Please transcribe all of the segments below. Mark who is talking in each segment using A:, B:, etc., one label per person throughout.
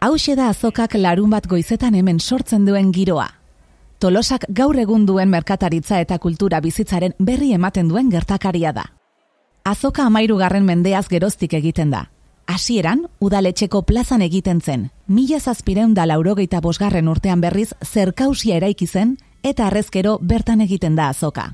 A: Hauxe da azokak larun bat goizetan hemen sortzen duen giroa. Tolosak gaur egun duen merkataritza eta kultura bizitzaren berri ematen duen gertakaria da. Azoka amairu garren mendeaz geroztik egiten da. Hasieran, udaletxeko plazan egiten zen, mila zazpireun da laurogeita bosgarren urtean berriz zerkausia eraiki zen eta arrezkero bertan egiten da azoka.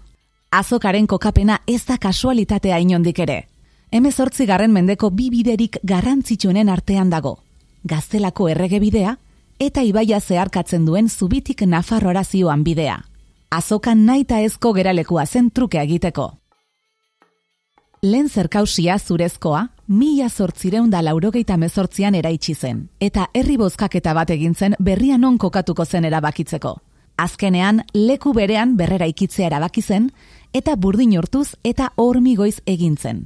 A: Azokaren kokapena ez da kasualitatea inondik ere. Hemezortzi garren mendeko bi biderik garrantzitsuenen artean dago. Gaztelako errege bidea eta ibaia zeharkatzen duen zubitik Nafarroara zioan bidea. Azokan naita ezko geralekua zen truke egiteko. Lehen zerkausia zurezkoa, mila zortzireun da laurogeita mezortzian eraitsi zen, eta herri bozkaketa bat egin zen berrian on kokatuko zen erabakitzeko. Azkenean, leku berean berrera ikitzea erabaki zen, eta burdin hortuz eta hormigoiz egin zen.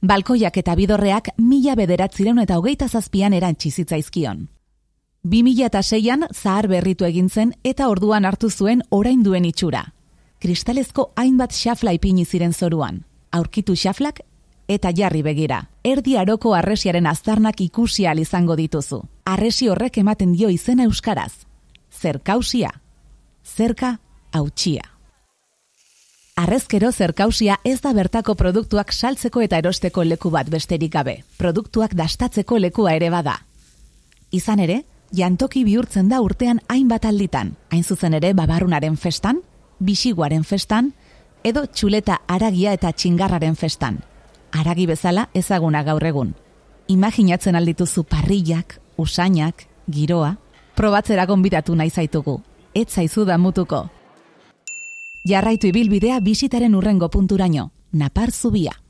A: Balkoiak eta bidorreak mila bederatzireun eta hogeita zazpian erantxizitzaizkion. 2006an zahar berritu egin zen eta orduan hartu zuen orain duen itxura. Kristalezko hainbat xafla ipini ziren zoruan. Aurkitu xaflak eta jarri begira. Erdi aroko arresiaren aztarnak ikusi al izango dituzu. Arresi horrek ematen dio izena euskaraz. Zerkausia. Zerka hautsia. Arrezkero zerkausia ez da bertako produktuak saltzeko eta erosteko leku bat besterik gabe. Produktuak dastatzeko lekua ere bada. Izan ere, jantoki bihurtzen da urtean hainbat alditan. Hain zuzen ere babarunaren festan, bisiguaren festan, edo txuleta aragia eta txingarraren festan. Aragi bezala ezaguna gaur egun. Imaginatzen aldituzu parrillak, usainak, giroa, probatzera gonbidatu nahi zaitugu. Ez zaizu da mutuko. Jarraitu ibilbidea bisitaren urrengo punturaino, Napar Zubia.